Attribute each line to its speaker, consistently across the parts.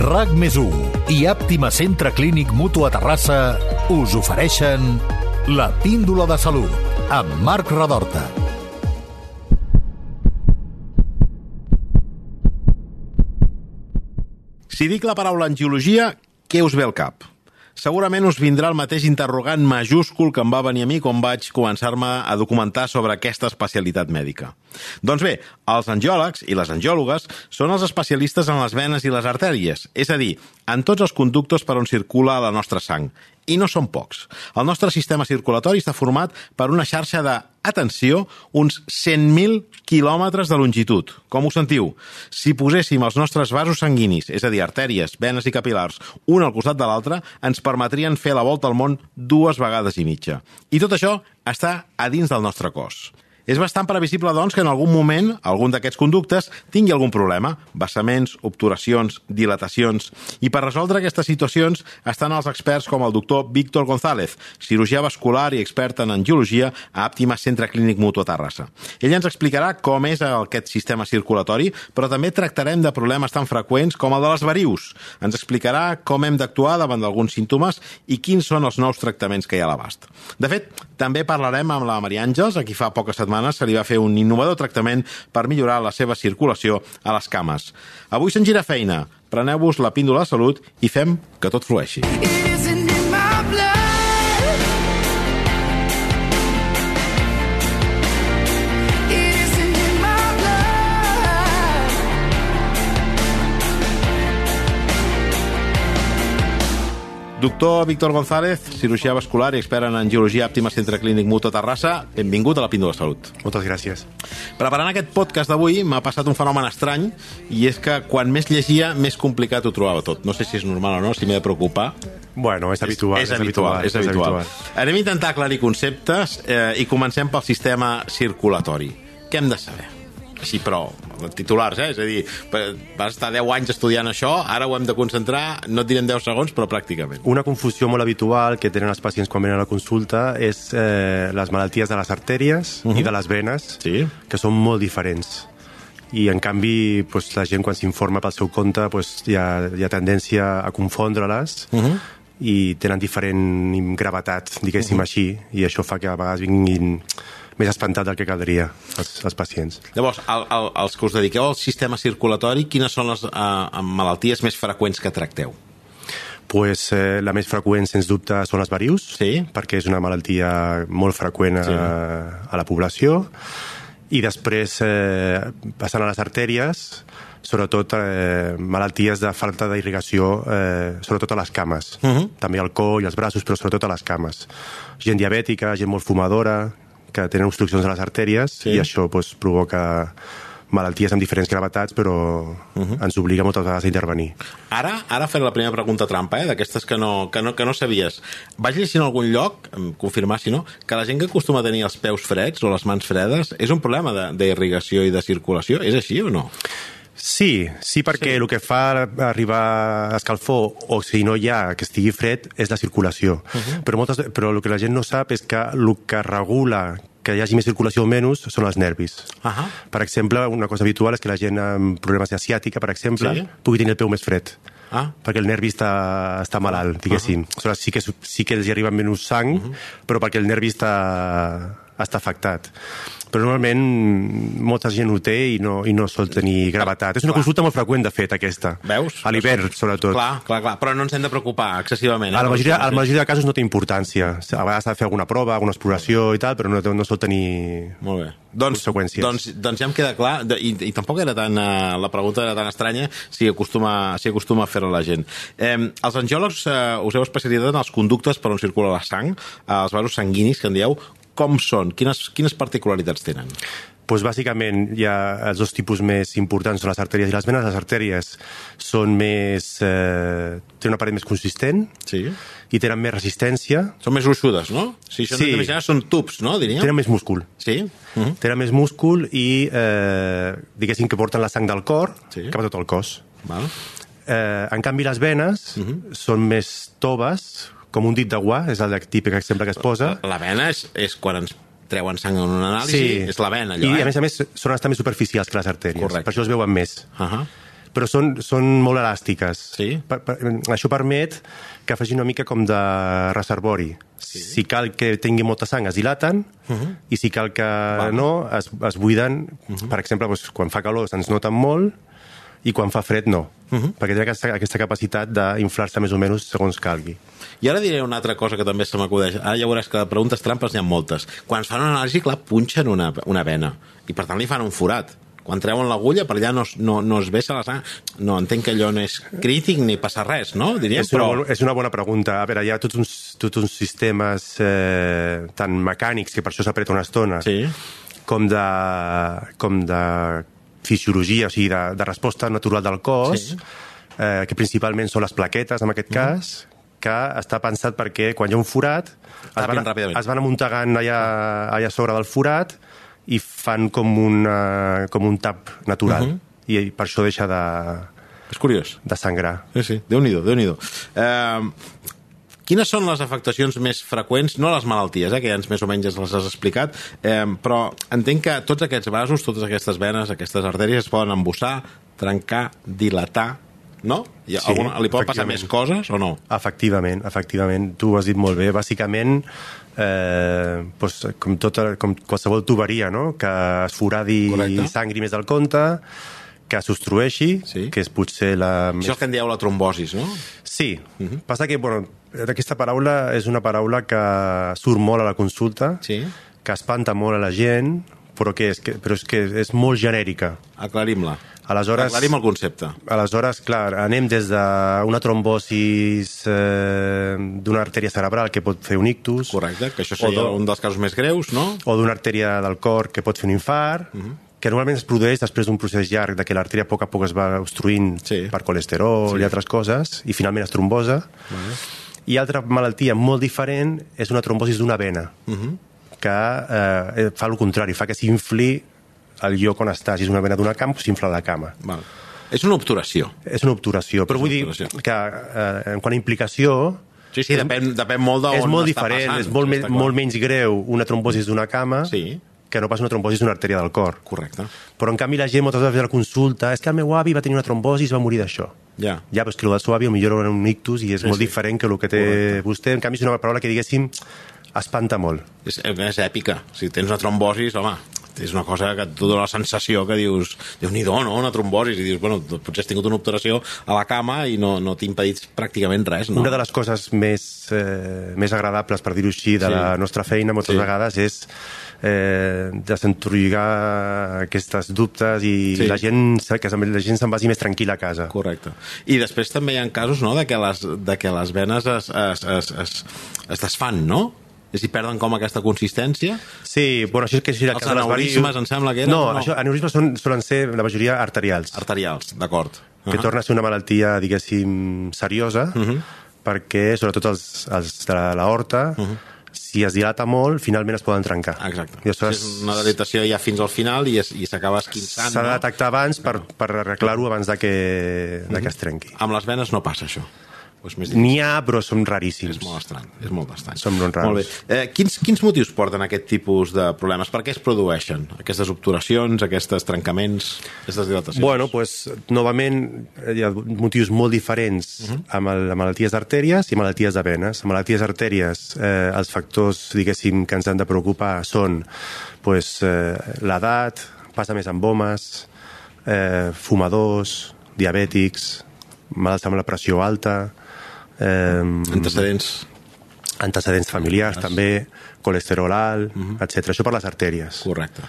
Speaker 1: RAC més i Àptima Centre Clínic Mutu a Terrassa us ofereixen la píndola de salut amb Marc Radorta.
Speaker 2: Si dic la paraula angiologia, què us ve al cap? Segurament us vindrà el mateix interrogant majúscul que em va venir a mi quan vaig començar-me a documentar sobre aquesta especialitat mèdica. Doncs bé, els angiòlegs i les angiòlogues són els especialistes en les venes i les artèries, és a dir, en tots els conductes per on circula la nostra sang. I no són pocs. El nostre sistema circulatori està format per una xarxa de, atenció, uns 100.000 quilòmetres de longitud. Com ho sentiu? Si poséssim els nostres vasos sanguinis, és a dir, artèries, venes i capilars, un al costat de l'altre, ens permetrien fer la volta al món dues vegades i mitja. I tot això està a dins del nostre cos. És bastant previsible, doncs, que en algun moment algun d'aquests conductes tingui algun problema, vessaments, obturacions, dilatacions... I per resoldre aquestes situacions estan els experts com el doctor Víctor González, cirurgià vascular i expert en angiologia a Àptima Centre Clínic Mutu a Terrassa. Ell ens explicarà com és aquest sistema circulatori, però també tractarem de problemes tan freqüents com el de les varius. Ens explicarà com hem d'actuar davant d'alguns símptomes i quins són els nous tractaments que hi ha a l'abast. De fet, també parlarem amb la Maria Àngels, a qui fa poques setmanes setmanes se li va fer un innovador tractament per millorar la seva circulació a les cames. Avui se'n gira feina. Preneu-vos la píndola de salut i fem que tot flueixi. Doctor Víctor González, cirurgià vascular i expert en angiologia òptima Centre Clínic Mutu a Terrassa, benvingut a la Píndola Salut.
Speaker 3: Moltes gràcies.
Speaker 2: Preparant aquest podcast d'avui m'ha passat un fenomen estrany i és que quan més llegia, més complicat ho trobava tot. No sé si és normal o no, si m'he de preocupar.
Speaker 3: Bueno, és habitual.
Speaker 2: És, és, habitual, és, habitual, és habitual. Anem a intentar aclarir conceptes eh, i comencem pel sistema circulatori. Què hem de saber? Així, però, titulars, eh? És a dir, vas estar 10 anys estudiant això, ara ho hem de concentrar, no et direm 10 segons, però pràcticament.
Speaker 3: Una confusió molt habitual que tenen els pacients quan venen a la consulta és eh, les malalties de les artèries uh -huh. i mhm. de les venes,
Speaker 2: sí.
Speaker 3: que són molt diferents i en canvi pues, la gent quan s'informa pel seu compte pues, hi, ha, hi ha tendència a confondre-les uh -huh. i tenen diferent gravetat, diguéssim uh -huh. així, i això fa que a vegades vinguin més espantat del que caldria als, als pacients.
Speaker 2: Llavors, el, el, els que us dediqueu al sistema circulatori, quines són les uh, malalties més freqüents que tracteu?
Speaker 3: Pues, eh, la més freqüent, sens dubte, són les varius,
Speaker 2: sí.
Speaker 3: perquè és una malaltia molt freqüent a, sí. a la població. I després, eh, passant a les artèries, sobretot eh, malalties de falta d'irrigació, eh, sobretot a les cames. Uh -huh. També al coll, als braços, però sobretot a les cames. Gent diabètica, gent molt fumadora, que tenen obstruccions a les artèries sí. i això pues, provoca malalties amb diferents gravetats, però uh -huh. ens obliga moltes vegades a intervenir.
Speaker 2: Ara, ara fer la primera pregunta trampa, eh, d'aquestes que, no, que, no, que no sabies. Vaig llegir en algun lloc, confirmar si no, que la gent que acostuma a tenir els peus freds o les mans fredes és un problema d'irrigació i de circulació. És així o no?
Speaker 3: Sí, sí, perquè sí. el que fa arribar a escalfor, o si no hi ha que estigui fred, és la circulació. Uh -huh. però, moltes, però el que la gent no sap és que el que regula que hi hagi més circulació o menys són els nervis. Uh -huh. Per exemple, una cosa habitual és que la gent amb problemes asiàtica, per exemple, sí? pugui tenir el peu més fred. Ah. perquè el nervi està, està malalt, diguéssim. Uh -huh. Aleshores, sí que, sí que els hi arriba menys sang, uh -huh. però perquè el nervi està, està afectat però normalment molta gent ho té i no, i no sol tenir gravetat. És una clar. consulta molt freqüent, de fet, aquesta.
Speaker 2: Veus?
Speaker 3: A l'hivern, sobretot.
Speaker 2: Clar, clar, clar, però no ens hem de preocupar excessivament. Eh?
Speaker 3: A, la majoria, a la majoria de casos no té importància. A vegades s'ha de fer alguna prova, alguna exploració i tal, però no, no sol tenir
Speaker 2: molt bé. Doncs,
Speaker 3: conseqüències.
Speaker 2: Doncs, doncs ja em queda clar, i, i tampoc era tan, uh, la pregunta era tan estranya si acostuma, si acostuma a fer-la la gent. Eh, els angiòlegs uh, us heu especialitzat en els conductes per on circula la sang, uh, els vasos sanguinis, que en dieu com són? Quines, quines particularitats tenen?
Speaker 3: Pues bàsicament hi ha els dos tipus més importants són les artèries i les venes. Les artèries són més... Eh, tenen una paret més consistent
Speaker 2: sí.
Speaker 3: i tenen més resistència.
Speaker 2: Són més gruixudes, no? Si això sí. no són tubs, no? Diríem?
Speaker 3: Tenen més múscul.
Speaker 2: Sí. Uh
Speaker 3: mhm. -huh. Tenen més múscul i eh, diguéssim que porten la sang del cor
Speaker 2: sí.
Speaker 3: cap a tot el cos.
Speaker 2: Val.
Speaker 3: Eh, en canvi, les venes uh mhm. -huh. són més toves, com un dit de guà, és el típic exemple que es posa.
Speaker 2: La, vena és, és quan ens treuen sang en una anàlisi, sí. és la vena, allò,
Speaker 3: I,
Speaker 2: eh?
Speaker 3: a més a més, són estar més superficials que les artèries.
Speaker 2: Correcte.
Speaker 3: Per això es veuen més.
Speaker 2: Uh -huh.
Speaker 3: però són, són molt elàstiques.
Speaker 2: Sí?
Speaker 3: Per, per, això permet que faci una mica com de reservori. Sí. Si cal que tingui molta sang, es dilaten, uh -huh. i si cal que
Speaker 2: Val.
Speaker 3: no, es, es buiden. Uh -huh. Per exemple, doncs, quan fa calor se'ns noten molt, i quan fa fred no, uh -huh. perquè té aquesta, aquesta capacitat d'inflar-se més o menys segons calgui.
Speaker 2: I ara diré una altra cosa que també se m'acudeix. Ara ja veuràs que de preguntes trampes n'hi ha moltes. Quan es fan una anàlisi, clar, punxen una, una vena. I per tant li fan un forat. Quan treuen l'agulla, per allà no, no, no es vessa la sang. No, entenc que allò no és crític ni passa res, no? Diríem,
Speaker 3: És una,
Speaker 2: però...
Speaker 3: és una bona pregunta. A veure, hi ha tots uns, tots uns sistemes eh, tan mecànics que per això s'apreta una estona,
Speaker 2: Sí.
Speaker 3: com, de, com de fisiologia, o sigui, de, de resposta natural del cos,
Speaker 2: Sí.
Speaker 3: eh, que principalment són les plaquetes, en aquest cas, que està pensat perquè quan hi ha un forat es van, es van amuntegant allà, allà sobre del forat i fan com, una, com un tap natural.
Speaker 2: Mhm.
Speaker 3: I per això deixa de,
Speaker 2: És curiós.
Speaker 3: de sangrar.
Speaker 2: Sí, sí, déu-n'hi-do, déu nhi déu eh, Quines són les afectacions més freqüents, no les malalties, eh, que ja ens més o menys les has explicat, eh, però entenc que tots aquests vasos, totes aquestes venes, aquestes artèries es poden embossar, trencar, dilatar, no? I
Speaker 3: Sí,
Speaker 2: alguna, li poden passar més coses o no?
Speaker 3: Efectivament, efectivament. Tu ho has dit molt bé. Bàsicament, eh, doncs, com, tota, com qualsevol tuberia, no? que es foradi
Speaker 2: Correcte.
Speaker 3: sangri més del compte, que s'obstrueixi,
Speaker 2: Sí.
Speaker 3: que és potser la...
Speaker 2: Això és el que en dieu la trombosis, no?
Speaker 3: Sí, uh -huh. passa que bueno, aquesta paraula és una paraula que surt molt a la consulta,
Speaker 2: Sí.
Speaker 3: que espanta molt a la gent, però que és, que, però és que és molt genèrica.
Speaker 2: Aclarim-la.
Speaker 3: Aleshores-
Speaker 2: Aclarim el concepte.
Speaker 3: Aleshores, clar, anem des d'una trombosis eh, d'una artèria cerebral que pot fer un ictus,
Speaker 2: Correcte, que això seria un dels casos més greus, no?
Speaker 3: o d'una artèria del cor que pot fer un infart, que normalment es produeix després d'un procés llarg de que l'artèria a poc a poc es va obstruint
Speaker 2: Sí.
Speaker 3: per colesterol
Speaker 2: Sí.
Speaker 3: i altres coses, i finalment es trombosa. I altra malaltia molt diferent és una trombosis d'una vena, que eh, fa el contrari, fa que s'infli el lloc on estàs. Si és una vena d'una cama, s'infla la cama.
Speaker 2: Val. És una obturació.
Speaker 3: És una obturació, però
Speaker 2: És
Speaker 3: vull
Speaker 2: una
Speaker 3: dir
Speaker 2: obturació.
Speaker 3: que eh, en quant a implicació
Speaker 2: Sí, sí, depèn, depèn molt d'on
Speaker 3: és molt
Speaker 2: està
Speaker 3: diferent,
Speaker 2: passant.
Speaker 3: és molt,
Speaker 2: Està
Speaker 3: me, molt menys greu una trombosis d'una cama
Speaker 2: Sí.
Speaker 3: Que no pas una trombosis d'una artèria del cor.
Speaker 2: Correcte.
Speaker 3: Però en canvi la gent moltes vegades a la consulta és que el meu avi va tenir una trombosi i es va morir d'això.
Speaker 2: Ja.
Speaker 3: Ja, però és que el del seu avi millor era un ictus i és
Speaker 2: Sí,
Speaker 3: molt
Speaker 2: sí.
Speaker 3: diferent que el que té
Speaker 2: Correcte.
Speaker 3: vostè. En canvi és una paraula que, diguéssim, espanta molt.
Speaker 2: És, és èpica. Si tens una trombosis, home, és una cosa que tu dona la sensació que dius, déu nhi no? Una trombosis. I dius, bueno, potser has tingut una obturació a la cama i no, no t'ha impedit pràcticament res, no?
Speaker 3: Una de les coses més, eh, més agradables, per dir-ho així, de
Speaker 2: Sí.
Speaker 3: la nostra feina moltes
Speaker 2: Sí.
Speaker 3: vegades és eh, desentrolligar aquestes dubtes i
Speaker 2: Sí.
Speaker 3: la gent que la gent se'n vagi més tranquil·la a casa.
Speaker 2: Correcte. I després també hi ha casos no, de, que les, de que les venes es, es, es, es, es desfan, no? És a dir, perden com aquesta consistència.
Speaker 3: Sí, bueno, això és que si el
Speaker 2: Els aneurismes, em sembla que eren,
Speaker 3: No,
Speaker 2: no?
Speaker 3: això, aneurismes són, solen ser la majoria arterials,
Speaker 2: Arterials, d'acord.
Speaker 3: que
Speaker 2: Ah.
Speaker 3: torna a ser una malaltia, diguéssim, seriosa,
Speaker 2: Mhm.
Speaker 3: perquè sobretot els, els de l'aorta, si es dilata molt, finalment es poden trencar.
Speaker 2: Mhm. Exacte.
Speaker 3: I aleshores
Speaker 2: és una dilatació ja fins al final i, es, i s'acaba esquinçant.
Speaker 3: s'ha de
Speaker 2: no?
Speaker 3: detectar abans per, per arreglar-ho abans de que, de que es trenqui.
Speaker 2: Amb les venes no passa això. Més difícil.
Speaker 3: N'hi ha, però són raríssims.
Speaker 2: És molt estrany, és molt estrany.
Speaker 3: Són molt raros.
Speaker 2: Molt bé. Eh, quins, quins motius porten aquest tipus de problemes? Per què es produeixen aquestes obturacions, aquests trencaments, aquestes dilatacions?
Speaker 3: Bueno, pues, novament hi ha motius molt diferents
Speaker 2: Mhm.
Speaker 3: amb el, les malalties d'artèries i malalties de venes. Amb malalties d'artèries, eh, els factors, diguéssim, que ens han de preocupar són pues, eh, l'edat, passa més amb homes, eh, fumadors, diabètics, malalts amb la pressió alta, eh,
Speaker 2: Antecedents.
Speaker 3: antecedents familiars també, colesterol alt,
Speaker 2: Mhm.
Speaker 3: etc. Això per les artèries.
Speaker 2: Correcte.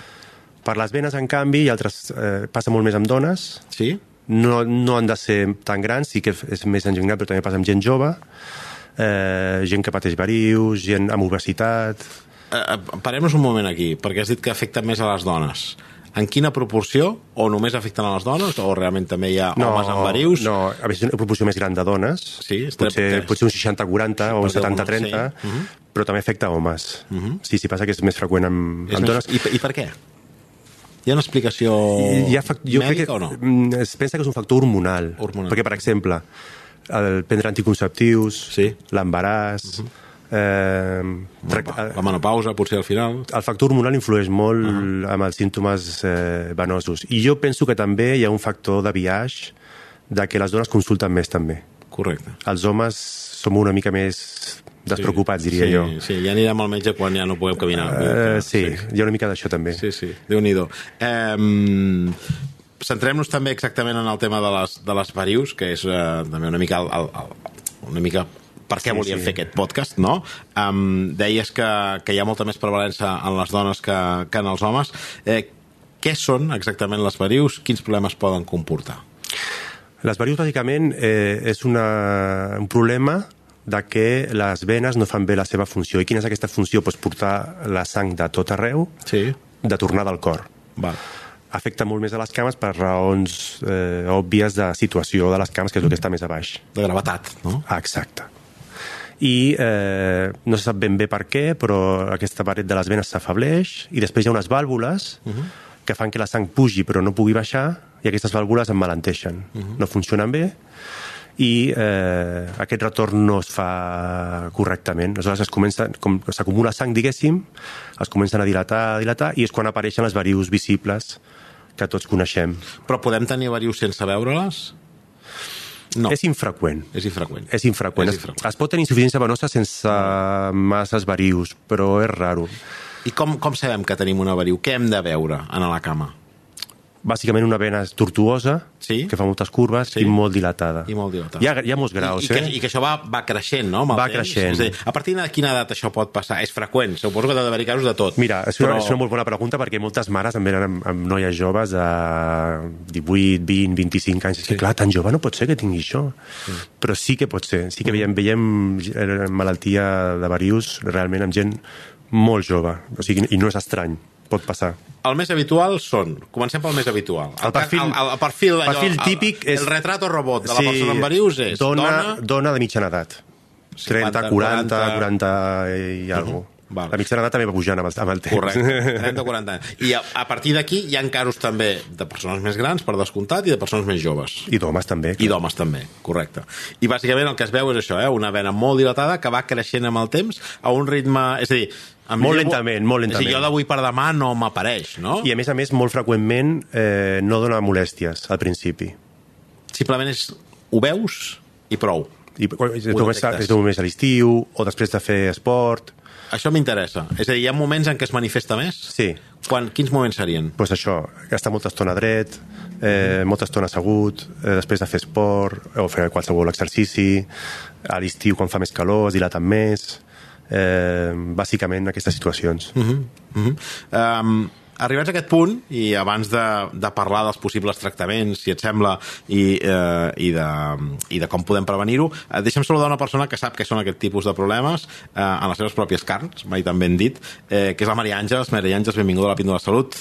Speaker 3: Per les venes, en canvi, i altres, eh, passa molt més amb dones,
Speaker 2: Sí?
Speaker 3: no, no han de ser tan grans, sí que és més en gent gran, però també passa amb gent jove, eh, gent que pateix varius, gent amb obesitat...
Speaker 2: Eh, eh, Parem-nos un moment aquí, perquè has dit que afecta més a les dones. En quina proporció? O només afecten a les dones? O realment també hi ha homes amb varius?
Speaker 3: No, a veure, una proporció més gran de dones,
Speaker 2: Sí,
Speaker 3: potser, potser un 60-40 o un
Speaker 2: Per dir alguna,
Speaker 3: 70-30,
Speaker 2: sí. Mhm.
Speaker 3: però també afecta a homes. Sí, sí, passa que és més freqüent amb,
Speaker 2: És
Speaker 3: amb
Speaker 2: més...
Speaker 3: dones.
Speaker 2: I, I per què? Hi ha una explicació
Speaker 3: Hi ha, fac- jo crec que,
Speaker 2: o no?
Speaker 3: mm, Es pensa que és un factor hormonal.
Speaker 2: Hormonal.
Speaker 3: Perquè, per exemple, el prendre anticonceptius,
Speaker 2: Sí. Mhm.
Speaker 3: l'embaràs... eh, trac-
Speaker 2: La, menopausa, potser al final.
Speaker 3: el factor hormonal influeix molt amb els símptomes eh, venosos. I jo penso que també hi ha un factor de viatge de que les dones consulten més també.
Speaker 2: Correcte.
Speaker 3: Els homes som una mica més despreocupats, diria
Speaker 2: sí,
Speaker 3: jo.
Speaker 2: Sí, ja anirem al metge quan ja no puguem caminar.
Speaker 3: Uh, sí, hi ha una mica d'això també.
Speaker 2: Sí, sí, déu-n'hi-do. Eh, Centrem-nos també exactament en el tema de les, de les varius, que és eh, també una mica, el, el, el, una mica per què
Speaker 3: Sí,
Speaker 2: volíem
Speaker 3: sí.
Speaker 2: fer aquest podcast, no? Um, deies que, que hi ha molta més prevalença en les dones que, que en els homes. Eh, què són exactament les varius? Quins problemes poden comportar?
Speaker 3: Les varius, bàsicament, eh, és una, un problema de que les venes no fan bé la seva funció. I quina és aquesta funció? Pues portar la sang de tot arreu,
Speaker 2: Sí.
Speaker 3: de tornar del cor.
Speaker 2: Val.
Speaker 3: Afecta molt més a les cames per raons eh, òbvies de situació de les cames, que és el que està més a baix.
Speaker 2: De gravetat, no?
Speaker 3: Exacte. I eh, no se sap ben bé per què, però aquesta paret de les venes s'afableix i després hi ha unes vàlvules uh -huh. que fan que la sang pugi però no pugui baixar i aquestes vàlvules emmalenteixen. Uh -huh. No funcionen bé i eh, aquest retorn no es fa correctament. Aleshores es comença, com s'acumula sang, diguéssim, es comencen a dilatar, a dilatar, i és quan apareixen les varius visibles que tots coneixem.
Speaker 2: Però podem tenir varius sense veure-les? No,
Speaker 3: És infreqüent.
Speaker 2: és infreqüent.
Speaker 3: És infreqüent.
Speaker 2: És
Speaker 3: Es,
Speaker 2: infreqüent.
Speaker 3: es pot tenir insuficiència venosa sense masses varius, però és raro.
Speaker 2: I com, com sabem que tenim una variu? Què hem de veure en la cama?
Speaker 3: Bàsicament una vena tortuosa,
Speaker 2: Sí.
Speaker 3: que fa moltes curves
Speaker 2: Sí.
Speaker 3: i molt dilatada.
Speaker 2: I molt dilatada.
Speaker 3: Hi ha, hi ha molts graus,
Speaker 2: I, i, que,
Speaker 3: eh?
Speaker 2: I que això va, va creixent, no?
Speaker 3: Va
Speaker 2: temps?
Speaker 3: creixent.
Speaker 2: És a, dir, a partir de quina edat això pot passar? És freqüent, suposo que ha d'haver-hi casos de tot.
Speaker 3: Mira, és una,
Speaker 2: Però-
Speaker 3: és una molt bona pregunta perquè moltes mares em venen amb, amb noies joves de 18, 20, 25 anys. És que, clar, tan jove no pot ser que tingui això. Però sí que pot ser. Sí que veiem, veiem eh, malaltia de varius realment amb gent molt jove. O sigui, I no és estrany. Pot passar.
Speaker 2: El més habitual són... Comencem pel més habitual.
Speaker 3: El perfil-
Speaker 2: el, el, el perfil, allò,
Speaker 3: perfil
Speaker 2: el-
Speaker 3: típic és-
Speaker 2: El retrato robot de la persona amb varius és
Speaker 3: dona,
Speaker 2: dona,
Speaker 3: dona de mitjana edat. 30, 40, 40 i alguna
Speaker 2: Val.
Speaker 3: La mitjana edat també va pujant amb el, amb el temps.
Speaker 2: Correcte, 30 o 40 anys. I a, a partir d'aquí hi ha casos també de persones més grans, per descomptat, i de persones més joves.
Speaker 3: I d'homes també.
Speaker 2: I d'homes també, correcte. I bàsicament el que es veu és això, eh? una vena molt dilatada que va creixent amb el temps a un ritme... És a dir, a mi-
Speaker 3: Molt lentament, molt lentament.
Speaker 2: jo d'avui per demà no m'apareix, no?
Speaker 3: I a més a més, molt freqüentment eh, no dona molèsties al principi.
Speaker 2: Simplement és... Ho veus i prou.
Speaker 3: I, només,
Speaker 2: detectes.
Speaker 3: és només a l'estiu o després de fer esport.
Speaker 2: Això m'interessa. És a dir, hi ha moments en què es manifesta més?
Speaker 3: Sí,
Speaker 2: Quan, quins moments serien?
Speaker 3: doncs això, estar molta estona dret, eh, molta estona assegut, eh, després de fer esport o fer qualsevol exercici, a l'estiu quan fa més calor es dilaten més, eh, bàsicament aquestes situacions.
Speaker 2: Uh -huh, uh -huh. Um, arribats a aquest punt, i abans de, de parlar dels possibles tractaments, si et sembla, i, eh, i, de, i de com podem prevenir-ho, eh, deixa'm saludar una persona que sap què són aquest tipus de problemes eh, en les seves pròpies carns, mai tan ben dit, eh, que és la Maria Àngels. Maria Àngels, benvinguda a la Píndola de Salut.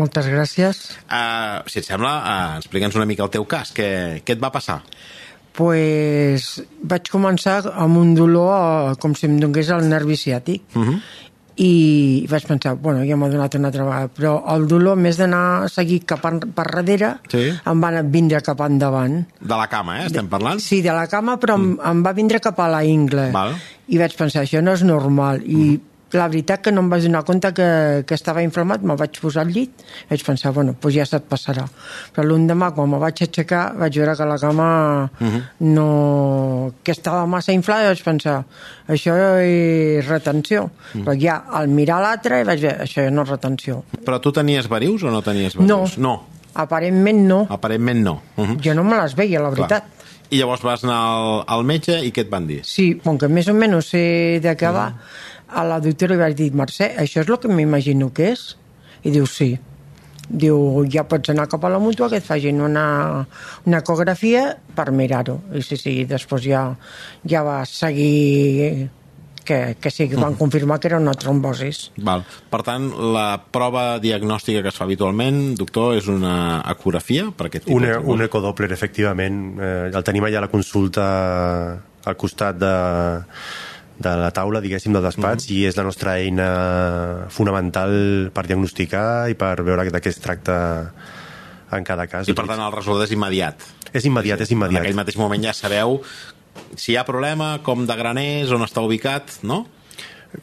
Speaker 4: Moltes gràcies.
Speaker 2: Eh, si et sembla, eh, explica'ns una mica el teu cas. Què, què et va passar?
Speaker 4: pues, vaig començar amb un dolor eh, com si em donés el nervi ciàtic.
Speaker 2: Uh -huh.
Speaker 4: I vaig pensar, bueno, ja m'ha donat una altra vegada, però el dolor, més d'anar a seguir cap en, per darrere,
Speaker 2: Sí.
Speaker 4: em va vindre cap endavant.
Speaker 2: De la cama, eh? Estem parlant?
Speaker 4: Sí, de la cama, però mm. em, em va vindre cap a la ingle.
Speaker 2: Val.
Speaker 4: I vaig pensar, això no és normal. I mm. La veritat que no em vaig donar compte que, que estava inflamat, me vaig posar al llit, vaig pensar, bueno, doncs ja se't passarà. Però l'endemà, quan me vaig aixecar, vaig veure que la cama no... que estava massa inflada, i vaig pensar, això és retenció. Però ja, al mirar l'altre, vaig veure, això no és retenció.
Speaker 2: Però tu tenies varius o no tenies varius?
Speaker 4: No.
Speaker 2: No,
Speaker 4: Aparentment no.
Speaker 2: aparentment no. Uh -huh.
Speaker 4: Jo no me les veia, la veritat.
Speaker 2: Clar. I llavors vas anar al, al metge i què et van dir?
Speaker 4: Sí, com que més o menys sé de què va, a la doctora li vaig dir, Mercè, això és el que m'imagino que és? I diu, sí. Diu, ja pots anar cap a la mútua que et facin una, una ecografia per mirar-ho. I sí, sí, després ja, ja va seguir que, que sí, que van confirmar que era una trombosis.
Speaker 2: Val. Per tant, la prova diagnòstica que es fa habitualment, doctor, és una ecografia per aquest tipus
Speaker 3: Un,
Speaker 2: de
Speaker 3: un ecodoppler, efectivament. Eh, el tenim allà a la consulta al costat de, de la taula, diguéssim, del despatx,
Speaker 2: Mhm.
Speaker 3: i és la nostra eina fonamental per diagnosticar i per veure de què es tracta en cada cas.
Speaker 2: I per tant el resultat és immediat.
Speaker 3: és immediat, és
Speaker 2: En
Speaker 3: immediat.
Speaker 2: aquell mateix moment ja sabeu si hi ha problema, com de gran és, on està ubicat, no?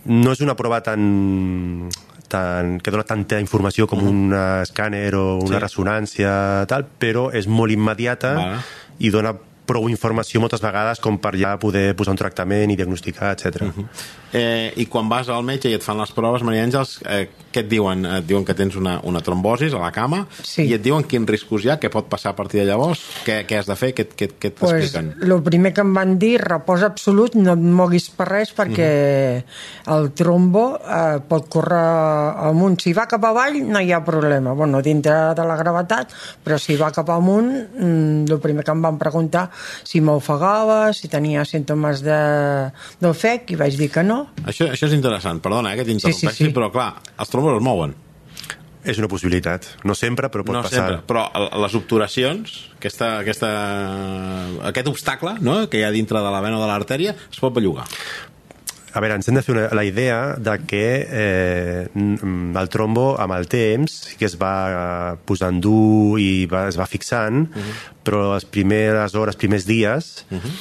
Speaker 3: No és una prova tan, tan, que dona tanta informació com un escàner o una
Speaker 2: Sí.
Speaker 3: ressonància, tal, però és molt immediata
Speaker 2: Vale.
Speaker 3: i dona prou informació moltes vegades com per ja poder posar un tractament i diagnosticar, etc. Uh -huh.
Speaker 2: Eh, I quan vas al metge i et fan les proves, Maria Àngels, eh, què et diuen? Et diuen que tens una, una trombosis a la cama
Speaker 4: Sí.
Speaker 2: i et diuen quins riscos hi ha, què pot passar a partir de llavors, què, què has de fer, què, què, què
Speaker 4: pues,
Speaker 2: t'expliquen?
Speaker 4: el primer que em van dir, repòs absolut, no et moguis per res perquè el trombo eh, pot córrer amunt. Si va cap avall no hi ha problema, bueno, dintre de la gravetat, però si va cap amunt, mm, el primer que em van preguntar si m'ofegava, si tenia símptomes de- d'ofec, i vaig dir que no.
Speaker 2: Això, això és interessant, perdona eh, que t'interrompeixi,
Speaker 4: Sí, sí, sí.
Speaker 2: però clar, els trombos es mouen.
Speaker 3: És una possibilitat. No sempre, però pot
Speaker 2: no
Speaker 3: passar.
Speaker 2: sempre, però les obturacions, aquesta, aquesta, aquest obstacle no, que hi ha dintre de la vena o de l'artèria, es pot bellugar.
Speaker 3: A veure, ens hem de fer una, la idea de que eh, n- el trombo amb el temps sí que es va eh, posant dur i va, es va fixant, uh -huh. però les primeres hores, primers dies, uh -huh.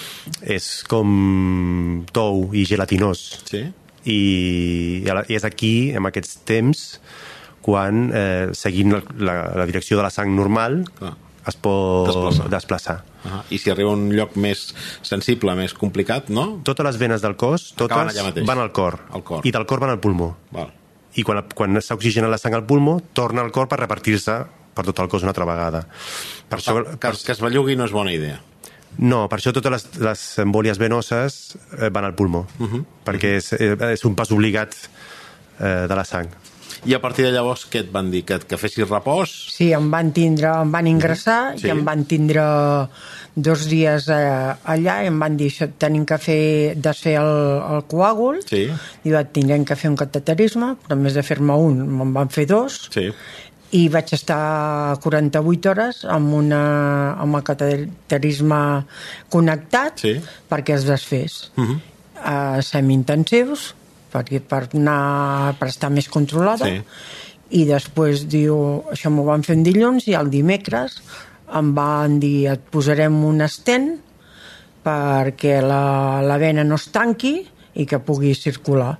Speaker 3: és com tou i gelatinós.
Speaker 2: Sí?
Speaker 3: I, i és aquí, en aquests temps, quan, eh, seguint la, la, la direcció de la sang normal,
Speaker 2: Clar.
Speaker 3: Es pot
Speaker 2: Desplaçar.
Speaker 3: desplaçar.
Speaker 2: Uh I si arriba a un lloc més sensible, més complicat, no?
Speaker 3: Totes les venes del cos, totes van al cor,
Speaker 2: Al cor.
Speaker 3: i del cor van al pulmó.
Speaker 2: Val.
Speaker 3: I quan, quan s'ha oxigenat la sang al pulmó, torna al cor per repartir-se per tot el cos una altra vegada. Per això,
Speaker 2: Que,
Speaker 3: per,
Speaker 2: que es bellugui no és bona idea.
Speaker 3: no, per això totes les, les embòlies venoses eh, van al pulmó, uh -huh. perquè és, eh, és un pas obligat eh, de la sang.
Speaker 2: I a partir de llavors què et van dir? Que, que fessis repòs?
Speaker 4: Sí, em van tindre, em van ingressar
Speaker 2: Sí.
Speaker 4: i em van tindre dos dies eh, allà i em van dir això, tenim que fer, desfer el, el coàgul
Speaker 2: Sí.
Speaker 4: i va, tindrem que fer un cateterisme però en més de fer-me un me'n van fer dos
Speaker 2: Sí.
Speaker 4: i vaig estar 48 hores amb, una, amb el cateterisme connectat
Speaker 2: Sí.
Speaker 4: perquè es desfés
Speaker 2: Uh -huh.
Speaker 4: a semi-intensius perquè per, anar, per estar més controlada
Speaker 2: Sí.
Speaker 4: i després diu, això m'ho van fer un dilluns i el dimecres em van dir et posarem un estent perquè la, la vena no es tanqui i que pugui circular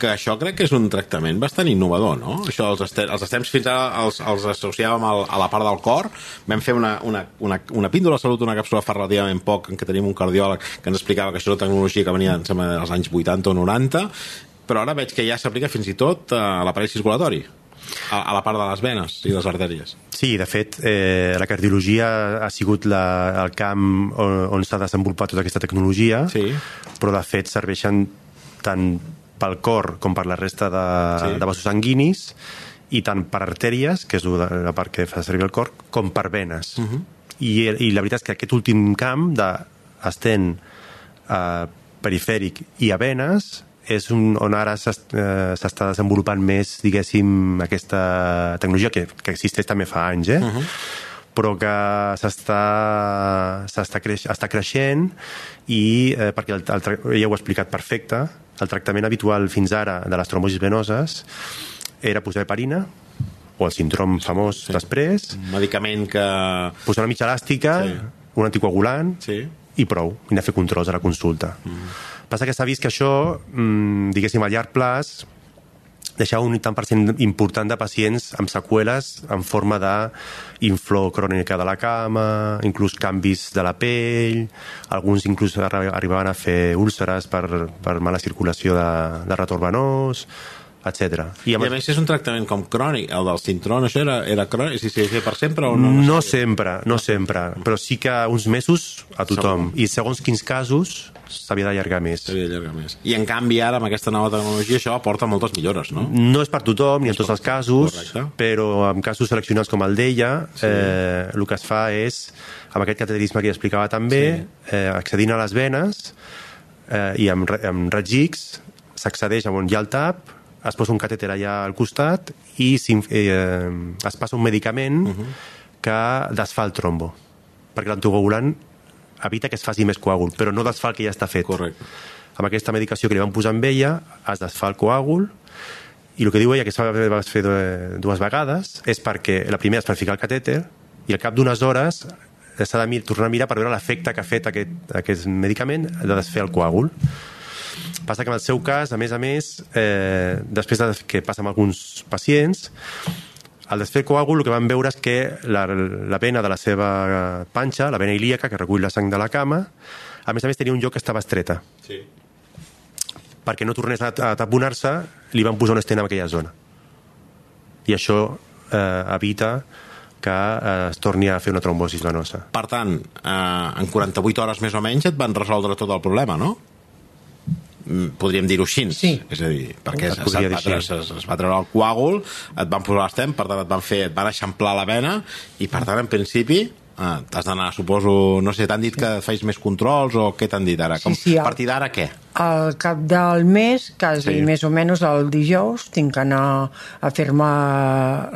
Speaker 2: Que això crec que és un tractament bastant innovador, no? Això, els, este els estem fins ara els, els associàvem al, a la part del cor. Vam fer una, una, una, una píndola de salut, una càpsula fa relativament poc, en què tenim un cardiòleg que ens explicava que això és una tecnologia que venia em sembla, dels anys 80 o 90, però ara veig que ja s'aplica fins i tot a l'aparell circulatori, a, a la part de les venes i les artèries.
Speaker 3: Sí, de fet, eh, la cardiologia ha sigut la, el camp on, on s'ha desenvolupat tota aquesta tecnologia,
Speaker 2: Sí.
Speaker 3: però de fet serveixen tant pel cor com per la resta de,
Speaker 2: Sí.
Speaker 3: de vasos sanguinis i tant per artèries, que és la part que fa servir el cor, com per venes. Uh -huh. I, I la veritat és que aquest últim camp d'estent eh, perifèric i a venes és un, on ara eh, s'està desenvolupant més, diguéssim, aquesta tecnologia que, que existeix també fa anys, eh? Uh -huh però que s'està creix, està creixent i eh, perquè el, el, ja ho he explicat perfecte el tractament habitual fins ara de les trombosis venoses era posar heparina o el síndrom famós sí. després
Speaker 2: Un medicament que...
Speaker 3: posar una mitja elàstica
Speaker 2: Sí.
Speaker 3: un anticoagulant
Speaker 2: Sí.
Speaker 3: i prou, i anar a fer controls a la consulta. Mm. Passa que s'ha vist que això, mm, diguéssim, a llarg plaç, deixava un tant per cent important de pacients amb seqüeles en forma d'inflor crònica de la cama, inclús canvis de la pell, alguns inclús arri- arribaven a fer úlceres per, per mala circulació de, de retorn venós, etc.
Speaker 2: I a més és un tractament com crònic, el del cintrón, això era, era crònic, si s'hi feia per sempre o no?
Speaker 3: No sempre, no sempre, però sí que uns mesos a tothom. I segons quins casos s'havia d'allargar més.
Speaker 2: S'havia d'allargar més. I en canvi ara, amb aquesta nova tecnologia, això aporta moltes millores, no?
Speaker 3: No és per tothom, ni en tots els casos,
Speaker 2: Correcte.
Speaker 3: però en casos seleccionats com el d'ella, sí. eh, el que es fa és, amb aquest cateterisme que ja explicava també, sí. eh, accedint a les venes eh, i amb, amb X s'accedeix a on hi ha el tap, es posa un catèter allà al costat i eh, es passa un medicament uh -huh. que desfà el trombo, perquè l'anticoagulant evita que es faci més coàgul, però no desfà el que ja està fet.
Speaker 2: Correcte.
Speaker 3: Amb aquesta medicació que li van posar amb ella, es desfà el coàgul, i el que diu ella, que s'ha va fer du- dues vegades, és perquè la primera és per ficar el catèter, i al cap d'unes hores s'ha de mir, tornar a mirar per veure l'efecte que ha fet aquest, aquest medicament de desfer el coàgul. Passa que en el seu cas, a més a més, eh, després de que passa amb alguns pacients, Al desfer coàgul el que van veure és que la, la vena de la seva panxa, la vena ilíaca, que recull la sang de la cama, a més a més tenia un lloc que estava estreta.
Speaker 2: Sí.
Speaker 3: Perquè no tornés a, a taponar-se, li van posar un estent en aquella zona. I això eh, evita que eh, es torni a fer una trombosis venosa.
Speaker 2: Per tant, eh, en 48 hores més o menys et van resoldre tot el problema, no? Podríem dir-ho així.
Speaker 4: Sí.
Speaker 2: És a dir, perquè
Speaker 3: Es
Speaker 2: es, es, va, treure,
Speaker 3: així.
Speaker 2: es, es va treure el coàgul, et van posar l'estem, per tant et van, fer, et van eixamplar la vena i per tant, en principi, eh, t'has d'anar, suposo, no sé, t'han dit que feis més controls o què t'han dit ara?
Speaker 4: Sí, sí,
Speaker 2: a partir d'ara què?
Speaker 4: Al cap del mes, quasi
Speaker 2: Sí.
Speaker 4: sí. més o menys el dijous, tinc que anar a fer-me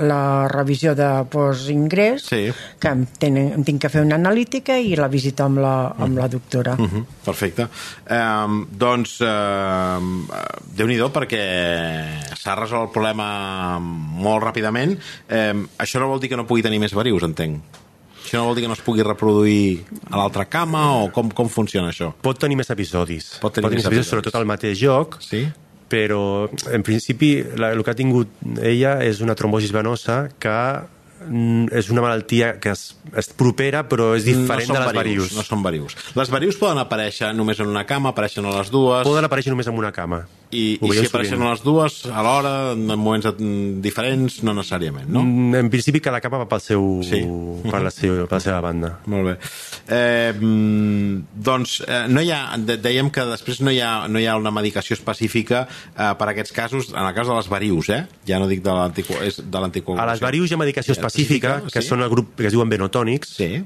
Speaker 4: la revisió de postingrés,
Speaker 2: Sí.
Speaker 4: que em, tenen, em tinc que fer una analítica i la visita amb la, amb la doctora.
Speaker 2: Uh -huh, perfecte. Um, doncs, uh, déu nhi perquè s'ha resolt el problema molt ràpidament. Um, això no vol dir que no pugui tenir més varius, entenc. Això no vol dir que no es pugui reproduir a l'altra cama o com, com funciona això?
Speaker 3: Pot tenir més episodis.
Speaker 2: Pot tenir més
Speaker 3: episodis,
Speaker 2: episodis.
Speaker 3: sobretot al mateix lloc,
Speaker 2: Sí?
Speaker 3: però en principi la, el que ha tingut ella és una trombosis venosa que és una malaltia que és, és propera però és diferent
Speaker 2: no
Speaker 3: de les varius.
Speaker 2: No són varius. Les varius poden aparèixer només en una cama, apareixen a les dues...
Speaker 3: Poden aparèixer només en una cama.
Speaker 2: I, i si apareixen
Speaker 3: sovint.
Speaker 2: a les dues alhora, en moments mm, diferents, no necessàriament, no?
Speaker 3: Mm, En principi cada cama va pel seu,
Speaker 2: Sí.
Speaker 3: per, la seva, per la seva banda.
Speaker 2: Molt bé. Eh, mm, doncs eh, no hi ha, dèiem que després no hi ha, no hi ha una medicació específica eh, per a aquests casos, en el cas de les varius, eh? Ja no dic de l'anticoagulació.
Speaker 3: A les varius hi ha medicació específica, que
Speaker 2: sí?
Speaker 3: són el grup que es diuen benotònics,
Speaker 2: Sí.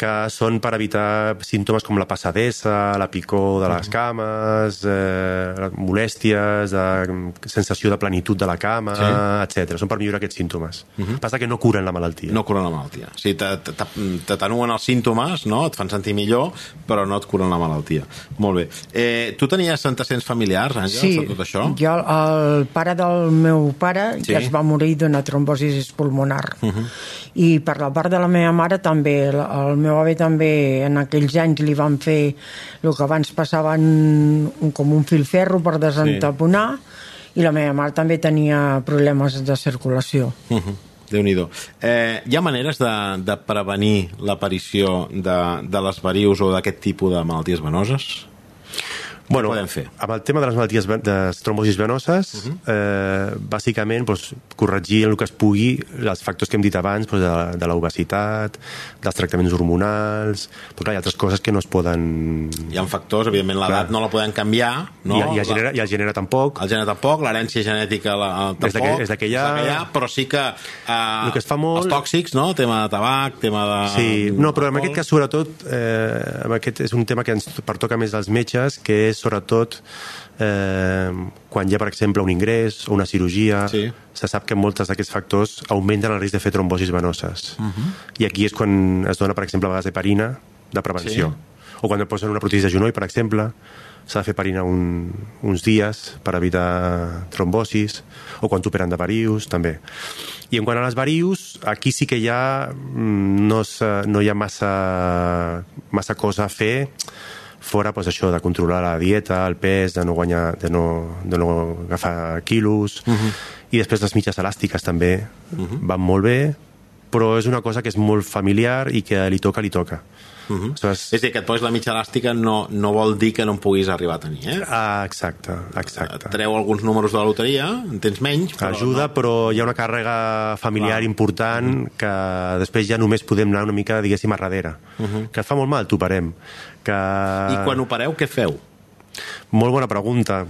Speaker 3: Que són per evitar símptomes com la passadesa, la picor de les cames, eh, molèsties, de, sensació de plenitud de la cama,
Speaker 2: Sí.
Speaker 3: etc. Són per millorar aquests símptomes. Passa que no curen la malaltia.
Speaker 2: No curen la malaltia. O sigui, te- te- te- t'atenuen els símptomes, no? et fan sentir millor, però no et curen la malaltia. Molt bé. Eh, tu tenies antecedents familiars, Àngels,
Speaker 4: Sí,
Speaker 2: de tot això?
Speaker 4: jo, el pare del meu pare
Speaker 2: Sí.
Speaker 4: sí. ja es va morir d'una trombosi pulmonar. Uh -huh. I per la part de la meva mare també, el, el meu avi també en aquells anys li van fer el que abans passaven un, com un filferro per desentaponar i la meva mare també tenia problemes de circulació.
Speaker 2: Uh -huh. Déu-n'hi-do. Eh, hi ha maneres de, de prevenir l'aparició de, de les varius o d'aquest tipus de malalties venoses?
Speaker 3: Bueno,
Speaker 2: podem fer?
Speaker 3: amb el tema de les malalties de trombosis venoses, uh -huh. eh, bàsicament doncs, corregir el que es pugui els factors que hem dit abans doncs, de, de l'obesitat, dels tractaments hormonals... Però clar, hi ha altres coses que no es poden...
Speaker 2: Hi ha factors, evidentment l'edat no la podem canviar, no?
Speaker 3: I, i, el gènere, I el gènere tampoc.
Speaker 2: El gènere tampoc, l'herència genètica la, tampoc.
Speaker 3: És la que- és la que hi ha.
Speaker 2: És la però sí que... Eh,
Speaker 3: El que es fa molt-
Speaker 2: Els tòxics, no? Tema de tabac, tema de...
Speaker 3: Sí, no, però en aquest cas, sobretot, eh, aquest és un tema que ens pertoca més als metges, que és sobretot eh, quan hi ha, per exemple, un ingrés o una cirurgia,
Speaker 2: Sí.
Speaker 3: se sap que molts d'aquests factors augmenten el risc de fer trombosis venoses.
Speaker 2: Mhm.
Speaker 3: I aquí és quan es dona, per exemple, a vegades heparina de prevenció.
Speaker 2: Sí.
Speaker 3: O quan et posen una protesi de genoll, per exemple, s'ha de fer heparina un, uns dies per evitar trombosis, o quan t'operen de varius, també. I en quant a les varius, aquí sí que ja mm, no, no hi ha massa, massa cosa a fer fora pues, això de controlar la dieta, el pes, de no guanyar, de no, de no agafar quilos, uh -huh. i després les mitges elàstiques també uh -huh. van molt bé, però és una cosa que és molt familiar i que li toca, li toca. Uh -huh. Aleshores,
Speaker 2: És a dir, que et posis la mitja elàstica no, no vol dir que no en puguis arribar a tenir, eh?
Speaker 3: ah, exacte, exacte.
Speaker 2: treu alguns números de la loteria, en tens menys, però...
Speaker 3: Ajuda,
Speaker 2: No.
Speaker 3: però hi ha una càrrega familiar
Speaker 2: Clar.
Speaker 3: important que després ja només podem anar una mica, diguéssim, a darrere. Que et fa molt mal, t'ho parem. Que...
Speaker 2: I quan opereu, què feu?
Speaker 3: Molt bona pregunta.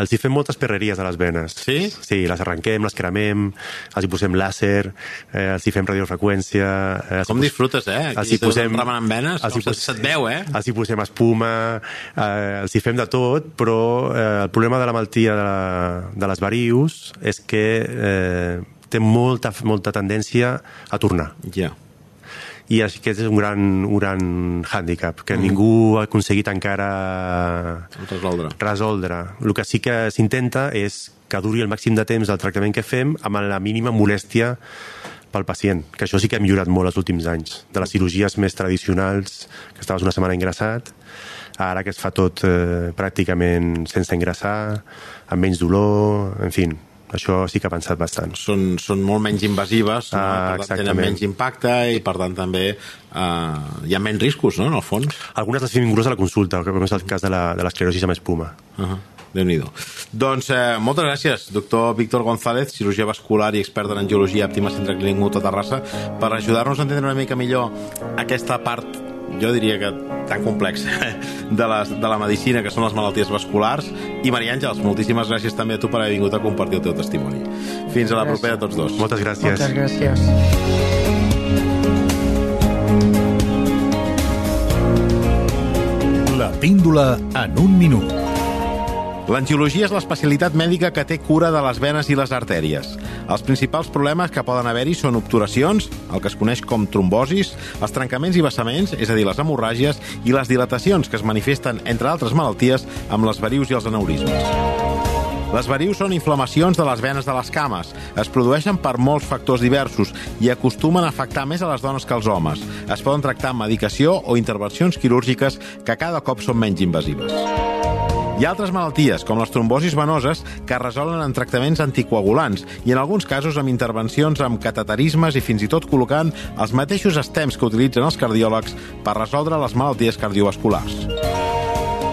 Speaker 3: Els hi fem moltes perreries a les venes.
Speaker 2: Sí?
Speaker 3: Sí, les arrenquem, les cremem, els hi posem làser, eh, els hi fem radiofreqüència... Eh,
Speaker 2: Com
Speaker 3: pos-
Speaker 2: disfrutes, eh? Aquí
Speaker 3: Els hi posem...
Speaker 2: remenant venes,
Speaker 3: els hi
Speaker 2: se- se't veu, eh?
Speaker 3: Els hi posem espuma, eh, els hi fem de tot, però eh, el problema de la malaltia de, la, de les varius és que eh, té molta, molta tendència a tornar.
Speaker 2: Ja.
Speaker 3: I aquest és un gran, un gran hàndicap, que mm. ningú ha aconseguit encara
Speaker 2: Resoldre.
Speaker 3: resoldre. El que sí que s'intenta és que duri el màxim de temps del tractament que fem amb la mínima molèstia pel pacient, que això sí que ha millorat molt els últims anys. De les cirurgies més tradicionals, que estaves una setmana ingressat, ara que es fa tot eh, pràcticament sense ingressar, amb menys dolor, en fi, Això sí que ha avançat bastant.
Speaker 2: Són, són molt menys invasives, no?
Speaker 3: Ah,
Speaker 2: per tant tenen menys impacte i per tant també eh, hi ha menys riscos, no?, en el fons.
Speaker 3: Algunes les fem a la consulta, com és el cas de la- de l'esclerosi amb espuma.
Speaker 2: Uh -huh. déu nhi Doncs eh, moltes gràcies, doctor Víctor González, cirurgià vascular i expert en angiologia àptima Centre Clínic Mutu a Terrassa, per ajudar-nos a entendre una mica millor aquesta part jo diria que tan complexa de, les, de la medicina que són les malalties vasculars i Maria Àngels, moltíssimes gràcies també a tu per haver vingut a compartir el teu testimoni fins a la
Speaker 4: Gràcies.
Speaker 2: propera a tots dos
Speaker 3: Moltes gràcies.
Speaker 4: Moltes gràcies.
Speaker 1: La píndola en un minut.
Speaker 2: L'angiologia és l'especialitat mèdica que té cura de les venes i les artèries. Els principals problemes que poden haver-hi són obturacions, el que es coneix com trombosis, els trencaments i vessaments, és a dir, les hemorràgies, i les dilatacions, que es manifesten, entre altres malalties, amb les varius i els aneurismes. Les varius són inflamacions de les venes de les cames. Es produeixen per molts factors diversos i acostumen a afectar més a les dones que als homes. Es poden tractar amb medicació o intervencions quirúrgiques que cada cop són menys invasives. Hi ha altres malalties, com les trombosis venoses, que es resolen en tractaments anticoagulants i en alguns casos amb intervencions amb cateterismes i fins i tot col·locant els mateixos estems que utilitzen els cardiòlegs per resoldre les malalties cardiovasculars.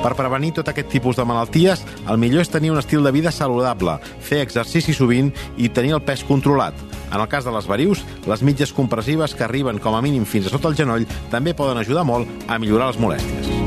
Speaker 2: Per prevenir tot aquest tipus de malalties, el millor és tenir un estil de vida saludable, fer exercici sovint i tenir el pes controlat. En el cas de les varius, les mitges compressives que arriben com a mínim fins a sota el genoll també poden ajudar molt a millorar les molèsties.